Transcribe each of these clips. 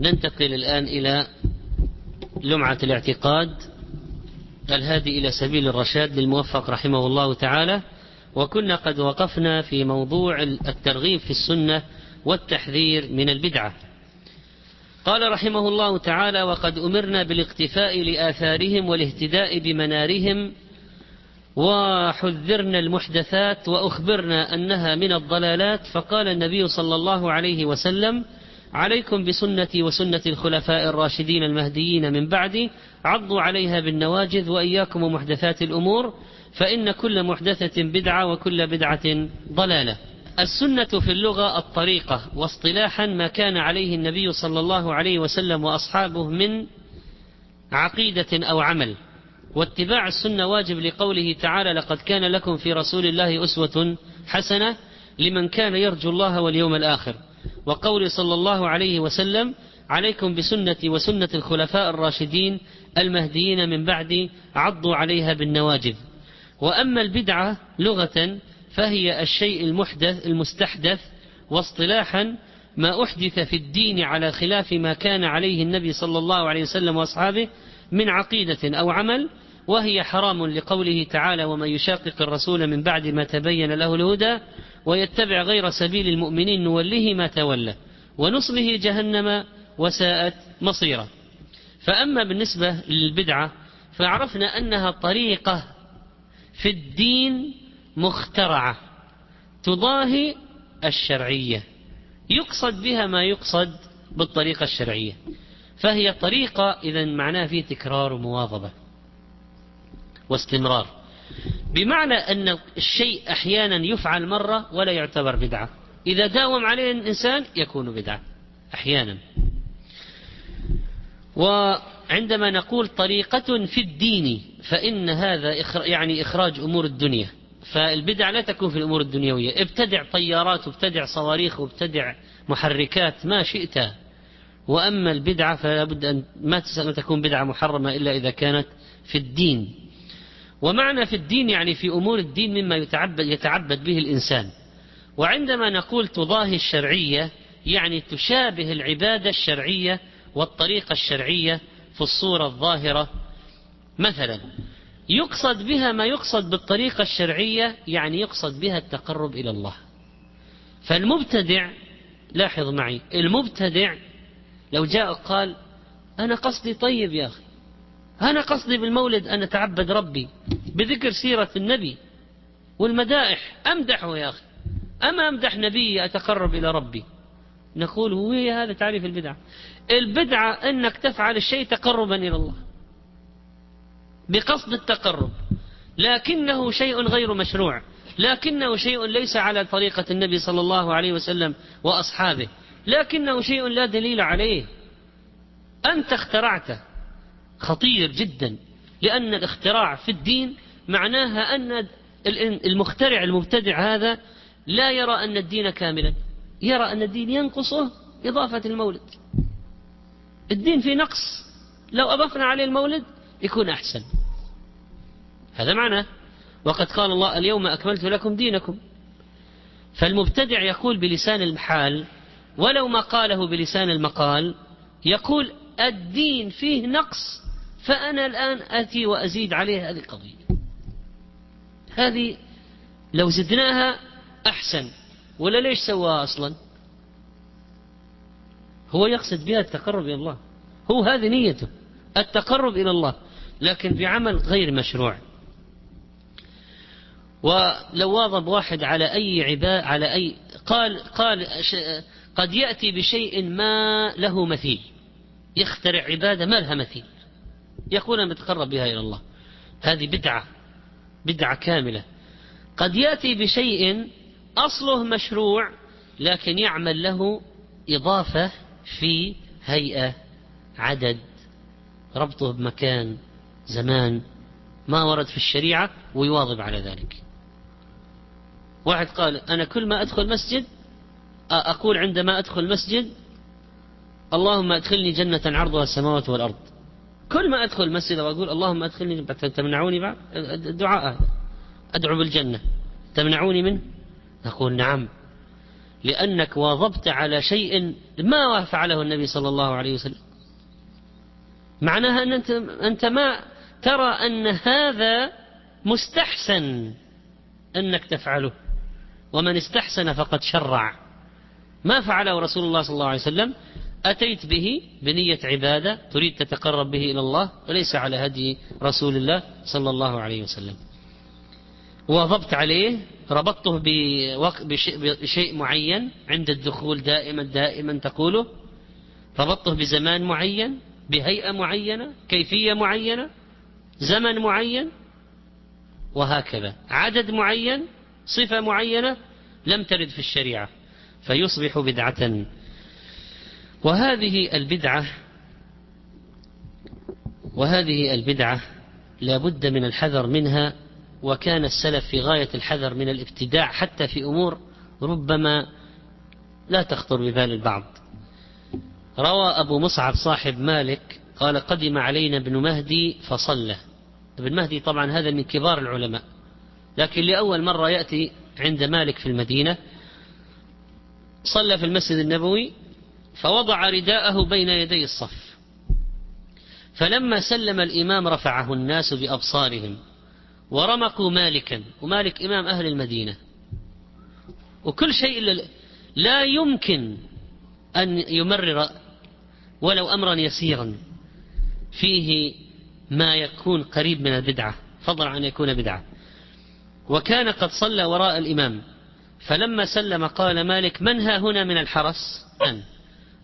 ننتقل الآن إلى لمعة الاعتقاد الهادي إلى سبيل الرشاد للموفق رحمه الله تعالى. وكنا قد وقفنا في موضوع الترغيب في السنة والتحذير من البدعة. قال رحمه الله تعالى وقد أمرنا بالاقتفاء لآثارهم والاهتداء بمنارهم وحذرنا المحدثات وأخبرنا أنها من الضلالات. فقال النبي صلى الله عليه وسلم عليكم بسنتي وسنة الخلفاء الراشدين المهديين من بعدي عضوا عليها بالنواجذ وإياكم ومحدثات الأمور فإن كل محدثة بدعة وكل بدعة ضلالة. السنة في اللغة الطريقة واصطلاحا ما كان عليه النبي صلى الله عليه وسلم وأصحابه من عقيدة أو عمل. واتباع السنة واجب لقوله تعالى لقد كان لكم في رسول الله أسوة حسنة لمن كان يرجو الله واليوم الآخر وقول صلى الله عليه وسلم عليكم بسنتي وسنة الخلفاء الراشدين المهديين من بعدي عضوا عليها بالنواجذ. وأما البدعة لغة فهي الشيء المحدث المستحدث واصطلاحا ما أحدث في الدين على خلاف ما كان عليه النبي صلى الله عليه وسلم وأصحابه من عقيدة أو عمل وهي حرام لقوله تعالى ومن يشاقق الرسول من بعد ما تبين له الهدى ويتبع غير سبيل المؤمنين نوله ما تولى ونصله جهنم وساءت مصيرا فأما بالنسبة للبدعة فعرفنا أنها طريقة في الدين مخترعة تضاهي الشرعية يقصد بها ما يقصد بالطريقة الشرعية فهي طريقة إذا معناها فيه تكرار ومواظبة. واستمرار. بمعنى أن الشيء أحيانا يفعل مرة ولا يعتبر بدعة. إذا داوم عليه الإنسان يكون بدعة أحيانا. وعندما نقول طريقة في الدين فإن هذا يعني إخراج أمور الدنيا. فالبدع لا تكون في الأمور الدنيوية. ابتدع طيارات وابتدع صواريخ وابتدع محركات ما شئت. وأما البدعة فلا بد أن ما تكون بدعة محرمة إلا إذا كانت في الدين. ومعنى في الدين يعني في أمور الدين مما يتعبد, يتعبد به الإنسان. وعندما نقول تضاهي الشرعية يعني تشابه العبادة الشرعية والطريقة الشرعية في الصورة الظاهرة. مثلا يقصد بها ما يقصد بالطريقة الشرعية يعني يقصد بها التقرب إلى الله. فالمبتدع لاحظ معي المبتدع لو جاء قال أنا قصدي طيب يا أخي. أنا قصدي بالمولد أن أتعبد ربي بذكر سيرة النبي والمدائح. أمدحه يا أخي. أما أمدح نبي أتقرب إلى ربي؟ نقول هو هذا تعريف البدعة. البدعة أنك تفعل الشيء تقربا إلى الله. بقصد التقرب. لكنه شيء غير مشروع. لكنه شيء ليس على طريقة النبي صلى الله عليه وسلم وأصحابه. لكنه شيء لا دليل عليه. أنت اخترعته. خطير جدا لأن الاختراع في الدين معناها أن المخترع المبتدع هذا لا يرى أن الدين كاملا يرى أن الدين ينقصه إضافة المولد. الدين في نقص لو أضفنا عليه المولد يكون أحسن. هذا معناه. وقد قال الله اليوم أكملت لكم دينكم. فالمبتدع يقول بلسان الحال ولو ما قاله بلسان المقال يقول الدين فيه نقص فأنا الآن أتي وأزيد عليه هذه القضية. هذه لو زدناها أحسن ولا ليش سواها أصلا؟ هو يقصد بها التقرب إلى الله. هو هذه نيته التقرب إلى الله لكن بعمل غير مشروع. ولو واظب واحد على أي عباء على أي قال قال قد يأتي بشيء ما له مثيل. يخترع عبادة ما لها مثيل. يقول أنا بتقرب بها إلى الله. هذه بدعة بدعة كاملة. قد يأتي بشيء أصله مشروع لكن يعمل له إضافة في هيئة عدد. ربطه بمكان زمان ما ورد في الشريعة ويواظب على ذلك. واحد قال أنا كل ما أدخل مسجد أقول عندما أدخل مسجد اللهم أدخلني جنة عرضها السماوات والأرض. كل ما أدخل مسجد وأقول اللهم أدخلني تمنعوني بعد الدعاء أدعو بالجنة. تمنعوني منه نقول نعم. لأنك واظبت على شيء ما فعله النبي صلى الله عليه وسلم. معناها أن أنت, أنت ما ترى أن هذا مستحسن أنك تفعله. ومن استحسن فقد شرع. ما فعله رسول الله صلى الله عليه وسلم أتيت به بنية عبادة تريد تتقرب به إلى الله وليس على هدي رسول الله صلى الله عليه وسلم. واظبت عليه ربطته بشيء معين عند الدخول دائما دائما تقوله. ربطته بزمان معين بهيئة معينة كيفية معينة زمن معين وهكذا. عدد معين صفة معينة لم ترد في الشريعة. فيصبح بدعة وهذه البدعة وهذه البدعة لا بد من الحذر منها وكان السلف في غاية الحذر من الابتداع حتى في أمور ربما لا تخطر ببال البعض. روى أبو مصعب صاحب مالك قال قدم علينا ابن مهدي فصلى. ابن مهدي طبعا هذا من كبار العلماء لكن لأول مرة يأتي عند مالك في المدينة صلى في المسجد النبوي فوضع رداءه بين يدي الصف. فلما سلم الإمام رفعه الناس بأبصارهم ورمقوا مالكا ومالك إمام أهل المدينة. وكل شيء لا يمكن أن يمرر ولو أمرا يسيرا فيه ما يكون قريب من البدعة فضلا عن يكون بدعة. وكان قد صلى وراء الإمام فلما سلم قال مالك من ها هنا من الحرس؟ أن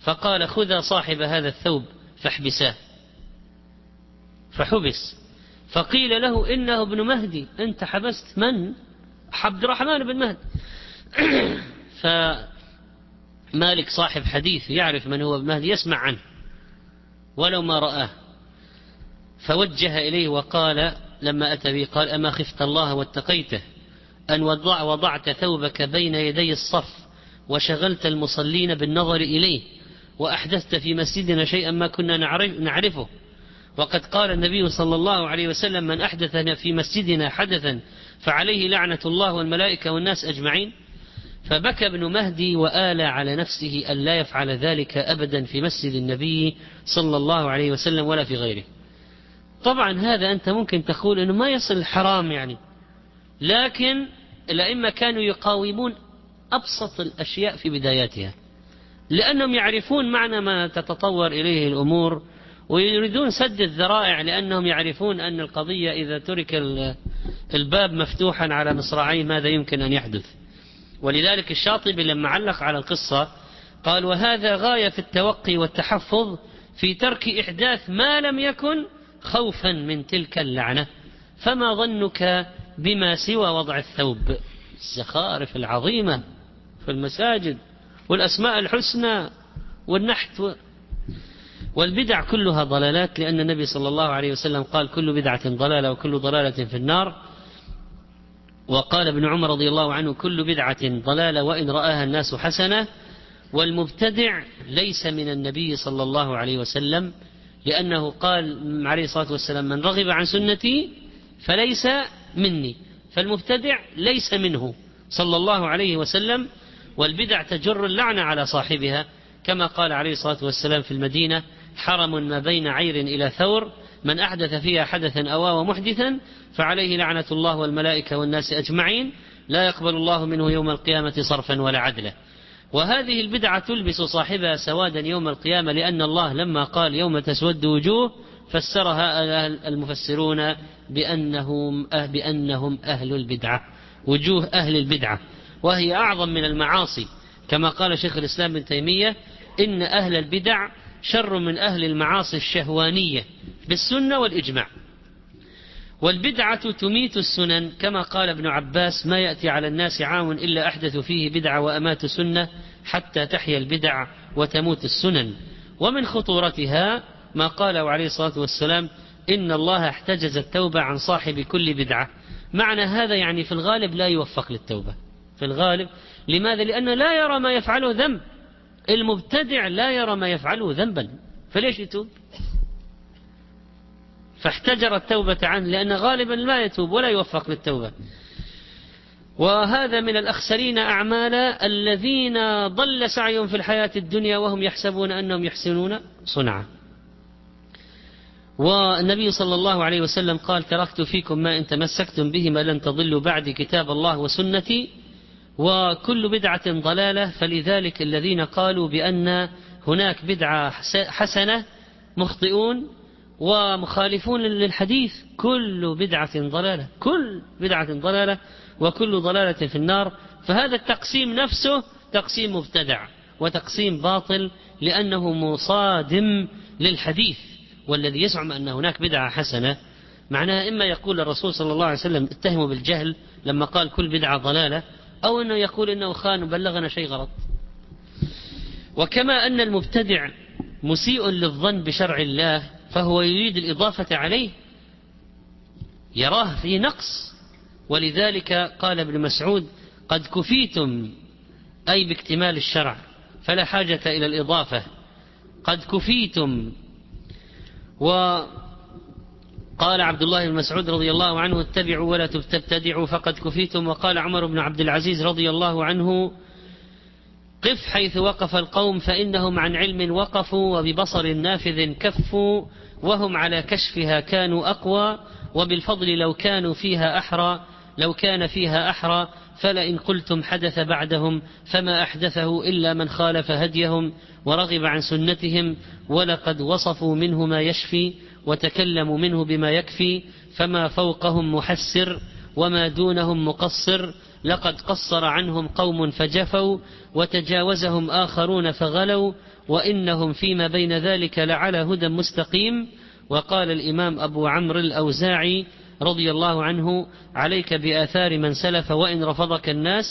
فقال خذا صاحب هذا الثوب فاحبساه. فحبس. فقيل له إنه ابن مهدي أنت حبست من؟ عبد الرحمن بن مهدي. فمالك صاحب حديث يعرف من هو ابن مهدي يسمع عنه ولو ما رآه. فوجه إليه وقال لما أتى به قال أما خفت الله واتقيته أن وضع وضعت ثوبك بين يدي الصف وشغلت المصلين بالنظر إليه وأحدثت في مسجدنا شيئا ما كنا نعرف نعرفه. وقد قال النبي صلى الله عليه وسلم من أحدث في مسجدنا حدثا فعليه لعنة الله والملائكة والناس أجمعين. فبكى ابن مهدي وآلى على نفسه أن لا يفعل ذلك أبدا في مسجد النبي صلى الله عليه وسلم ولا في غيره. طبعا هذا أنت ممكن تقول أنه ما يصل الحرام يعني. لكن الأئمة كانوا يقاومون أبسط الأشياء في بداياتها. لأنهم يعرفون معنى ما تتطور إليه الأمور ويريدون سد الذرائع لأنهم يعرفون أن القضية إذا ترك الباب مفتوحا على مصراعيه ماذا يمكن أن يحدث. ولذلك الشاطبي لما علق على القصة قال وهذا غاية في التوقي والتحفظ في ترك إحداث ما لم يكن خوفا من تلك اللعنة. فما ظنك بما سوى وضع الثوب؟ الزخارف العظيمة في المساجد. والأسماء الحسنى والنحت والبدع كلها ضلالات لأن النبي صلى الله عليه وسلم قال كل بدعة ضلالة وكل ضلالة في النار. وقال ابن عمر رضي الله عنه كل بدعة ضلالة وإن رآها الناس حسنة. والمبتدع ليس من النبي صلى الله عليه وسلم لأنه قال عليه الصلاة والسلام من رغب عن سنتي فليس مني فالمبتدع ليس منه صلى الله عليه وسلم. والبدع تجر اللعنة على صاحبها كما قال عليه الصلاة والسلام في المدينة حرم ما بين عير إلى ثور من أحدث فيها حدثا أو محدثا فعليه لعنة الله والملائكة والناس أجمعين لا يقبل الله منه يوم القيامة صرفا ولا عدلا. وهذه البدعة تلبس صاحبها سوادا يوم القيامة لأن الله لما قال يوم تسود وجوه فسرها المفسرون بأنهم أه بأنهم أهل البدعة وجوه أهل البدعة. وهي أعظم من المعاصي. كما قال شيخ الإسلام ابن تيمية إن أهل البدع شر من أهل المعاصي الشهوانية بالسنة والإجماع. والبدعة تميت السنن كما قال ابن عباس ما يأتي على الناس عام إلا أحدثوا فيه بدعة وأماتوا سنة حتى تحيا البدع وتموت السنن. ومن خطورتها ما قاله عليه الصلاة والسلام إن الله احتجز التوبة عن صاحب كل بدعة. معنى هذا يعني في الغالب لا يوفق للتوبة. في الغالب. لماذا؟ لأنه لا يرى ما يفعله ذنب. المبتدع لا يرى ما يفعله ذنبا. فليش يتوب؟ فاحتجر التوبة عنه لأن غالبا لا يتوب ولا يوفق للتوبة. وهذا من الأخسرين أعمالا الذين ضل سعيهم في الحياة الدنيا وهم يحسبون أنهم يحسنون صنعا. والنبي صلى الله عليه وسلم قال تركت فيكم ما إن تمسكتم بهما لن تضلوا بعد كتاب الله وسنتي وكل بدعة ضلالة فلذلك الذين قالوا بأن هناك بدعة حسنة مخطئون ومخالفون للحديث كل بدعة ضلالة كل بدعة ضلالة وكل ضلالة في النار. فهذا التقسيم نفسه تقسيم مبتدع وتقسيم باطل لأنه مصادم للحديث والذي يزعم أن هناك بدعة حسنة. معناها إما يقول الرسول صلى الله عليه وسلم اتهموا بالجهل لما قال كل بدعة ضلالة أو أنه يقول إنه خان وبلغنا شيء غلط. وكما أن المبتدع مسيء للظن بشرع الله فهو يريد الإضافة عليه يراه في نقص. ولذلك قال ابن مسعود قد كفيتم أي باكتمال الشرع فلا حاجة إلى الإضافة. قد كفيتم. وقال عبد الله بن مسعود رضي الله عنه اتبعوا ولا تبتدعوا فقد كفيتم. وقال عمر بن عبد العزيز رضي الله عنه قف حيث وقف القوم فإنهم عن علم وقفوا وببصر نافذ كفوا وهم على كشفها كانوا أقوى وبالفضل لو كانوا فيها أحرى لو كان فيها أحرى فلئن قلتم حدث بعدهم فما أحدثه إلا من خالف هديهم ورغب عن سنتهم ولقد وصفوا منه ما يشفي وتكلموا منه بما يكفي فما فوقهم محسر وما دونهم مقصر. لقد قصر عنهم قوم فجفوا وتجاوزهم آخرون فغلوا وإنهم فيما بين ذلك لعلى هدى مستقيم. وقال الإمام أبو عمرو الأوزاعي رضي الله عنه عليك بآثار من سلف وإن رفضك الناس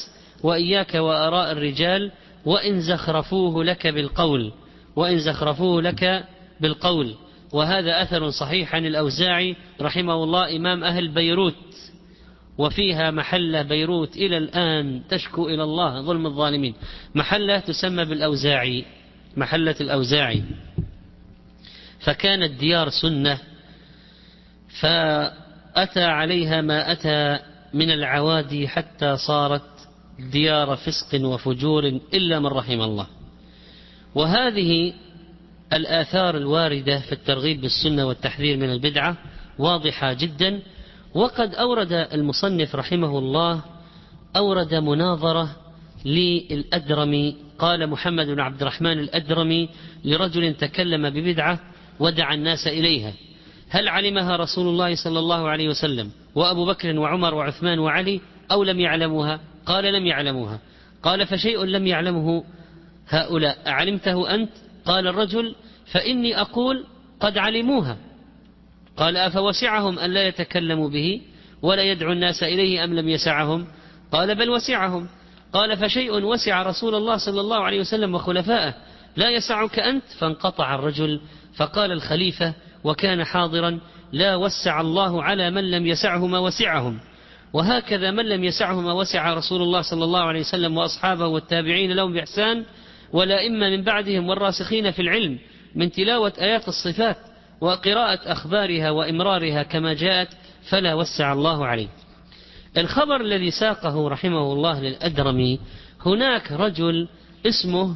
وإياك وآراء الرجال وإن زخرفوه لك بالقول وإن زخرفوه لك بالقول. وهذا أثر صحيح عن الأوزاعي رحمه الله إمام أهل بيروت وفيها محلة بيروت إلى الآن تشكو إلى الله ظلم الظالمين. محلة تسمى بالأوزاعي محلة الأوزاعي. فكانت ديار سنة فأتى عليها ما أتى من العوادي حتى صارت ديار فسق وفجور إلا من رحم الله. وهذه الآثار الواردة في الترغيب بالسنة والتحذير من البدعة واضحة جدا وقد أورد المصنف رحمه الله أورد مناظرة للأدرمي. قال محمد بن عبد الرحمن الأدرمي لرجل تكلم ببدعة ودعا الناس إليها. هل علمها رسول الله صلى الله عليه وسلم وأبو بكر وعمر وعثمان وعلي أو لم يعلموها؟ قال لم يعلموها. قال فشيء لم يعلمه هؤلاء. أعلمته أنت؟ قال الرجل فإني أقول قد علموها. قال أفوسعهم أن لا يتكلموا به ولا يدعو الناس إليه أم لم يسعهم؟ قال بل وسعهم. قال فشيء وسع رسول الله صلى الله عليه وسلم وخلفائه لا يسعك أنت؟ فانقطع الرجل. فقال الخليفة وكان حاضرا لا وسع الله على من لم يسعه ما وسعهم. وهكذا من لم يسعه ما وسع رسول الله صلى الله عليه وسلم وأصحابه والتابعين لهم بإحسان إما من بعدهم والراسخين في العلم من تلاوة آيات الصفات وقراءة أخبارها وإمرارها كما جاءت فلا وسع الله عليه. الخبر الذي ساقه رحمه الله للأدرمي هناك رجل اسمه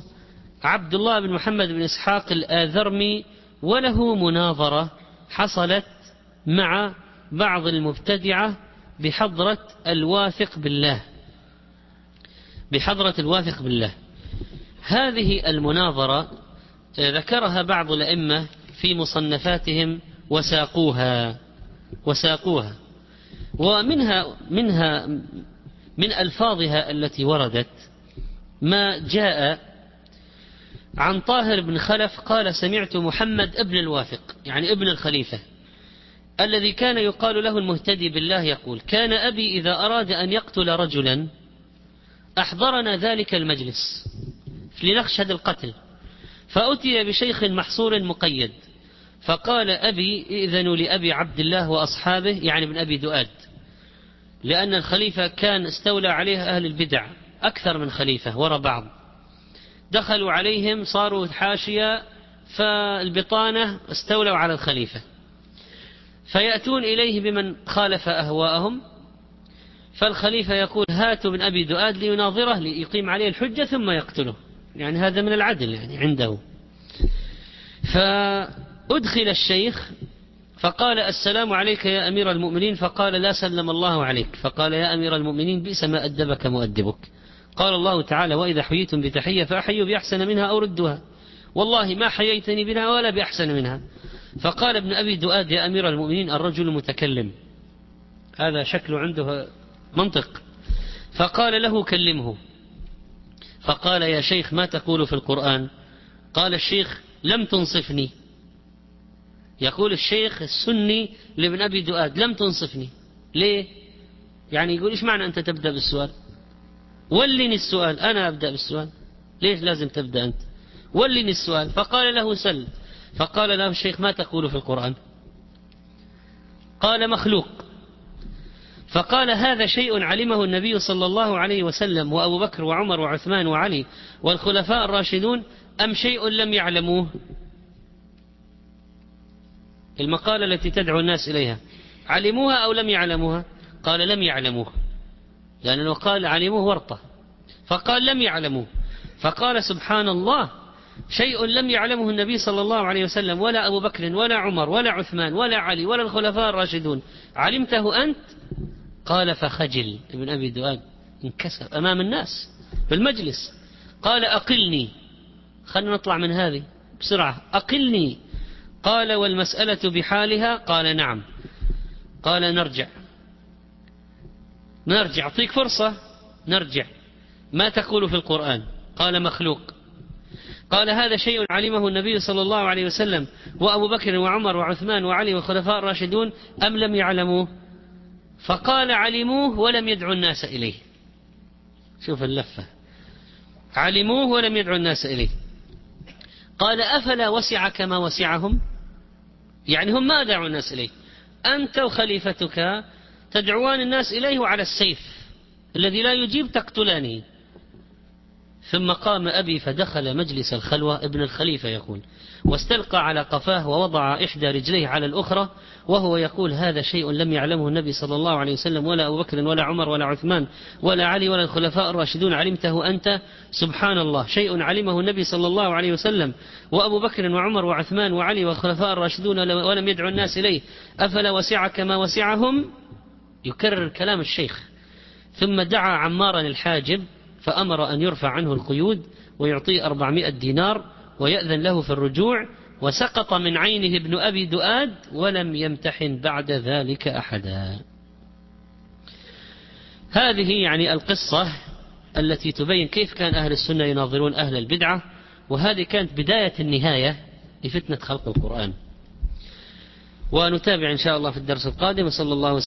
عبد الله بن محمد بن إسحاق الآذرمي وله مناظرة حصلت مع بعض المبتدعة بحضرة الواثق بالله. بحضرة الواثق بالله. هذه المناظرة ذكرها بعض الأئمة في مصنفاتهم وساقوها وساقوها. ومنها منها من ألفاظها التي وردت ما جاء عن طاهر بن خلف قال سمعت محمد ابن الواثق يعني ابن الخليفة الذي كان يقال له المهتدي بالله يقول كان أبي إذا أراد أن يقتل رجلا أحضرنا ذلك المجلس. لنخشد القتل فأتي بشيخ محصور مقيد فقال أبي إذنوا لأبي عبد الله وأصحابه يعني من أبي دؤاد لأن الخليفة كان استولى عليه أهل البدع أكثر من خليفة وراء بعض. دخلوا عليهم صاروا حاشية فالبطانة استولوا على الخليفة. فيأتون إليه بمن خالف أهواءهم فالخليفة يقول هاتوا من أبي دؤاد ليناظره ليقيم عليه الحجة ثم يقتله. يعني هذا من العدل يعني عنده. فأدخل الشيخ فقال السلام عليك يا أمير المؤمنين فقال لا سلم الله عليك. فقال يا أمير المؤمنين بئس ما أدبك مؤدبك. قال الله تعالى وإذا حييتم بتحية فأحيوا بأحسن منها أو ردوها. والله ما حييتني بها ولا بأحسن منها. فقال ابن أبي دؤاد يا أمير المؤمنين الرجل متكلم. هذا شكله عنده منطق. فقال له كلمه. فقال يا شيخ ما تقول في القرآن؟ قال الشيخ لم تنصفني. يقول الشيخ السني لابن أبي دؤاد لم تنصفني. ليه؟ يعني يقول إيش معنى أنت تبدأ بالسؤال؟ ولني السؤال أنا أبدأ بالسؤال؟ ليش لازم تبدأ أنت؟ ولني السؤال. فقال له سل. فقال له الشيخ ما تقول في القرآن؟ قال مخلوق. فقال هذا شيء علمه النبي صلى الله عليه وسلم وأبو بكر وعمر وعثمان وعلي والخلفاء الراشدون أم شيء لم يعلموه؟ المقالة التي تدعو الناس إليها علموها أو لم يعلموها؟ قال لم يعلموها لأنه قال علموه ورطة فقال لم يعلموه فقال سبحان الله شيء لم يعلمه النبي صلى الله عليه وسلم ولا أبو بكر ولا عمر ولا عثمان ولا علي ولا الخلفاء الراشدون علمته أنت قال فخجل. ابن أبي دؤاد انكسر أمام الناس في المجلس. قال أقلني. خلنا نطلع من هذه بسرعة. أقلني. قال والمسألة بحالها؟ قال نعم. قال نرجع. نرجع. أعطيك فرصة. نرجع. ما تقول في القرآن؟ قال مخلوق. قال هذا شيء علمه النبي صلى الله عليه وسلم. وأبو بكر وعمر وعثمان وعلي والخلفاء الراشدون أم لم يعلموه؟ فقال علموه ولم يدعوا الناس إليه. شوف اللفة. علموه ولم يدعوا الناس إليه. قال أفلا وسع كما وسعهم؟ يعني هم ما دعوا الناس إليه. أنت وخليفتك تدعوان الناس إليه على السيف الذي لا يجيب تقتلانه. ثم قام أبي فدخل مجلس الخلوة ابن الخليفة يقول واستلقى على قفاه ووضع إحدى رجليه على الأخرى وهو يقول هذا شيء لم يعلمه النبي صلى الله عليه وسلم ولا أبو بكر ولا عمر ولا عثمان ولا علي ولا الخلفاء الراشدون علمته أنت؟ سبحان الله شيء علمه النبي صلى الله عليه وسلم وأبو بكر وعمر وعثمان وعلي والخلفاء الراشدون ولم يدعو الناس إليه. أفلا وسعك ما وسعهم؟ يكرر كلام الشيخ. ثم دعا عمارا الحاجب فأمر أن يرفع عنه القيود ويعطيه أربعمائة دينار ويأذن له في الرجوع وسقط من عينه ابن أبي دؤاد ولم يمتحن بعد ذلك أحدا. هذه يعني القصة التي تبين كيف كان أهل السنة يناظرون أهل البدعة وهذه كانت بداية النهاية لفتنة خلق القرآن. ونتابع إن شاء الله في الدرس القادم وصلى الله وسلم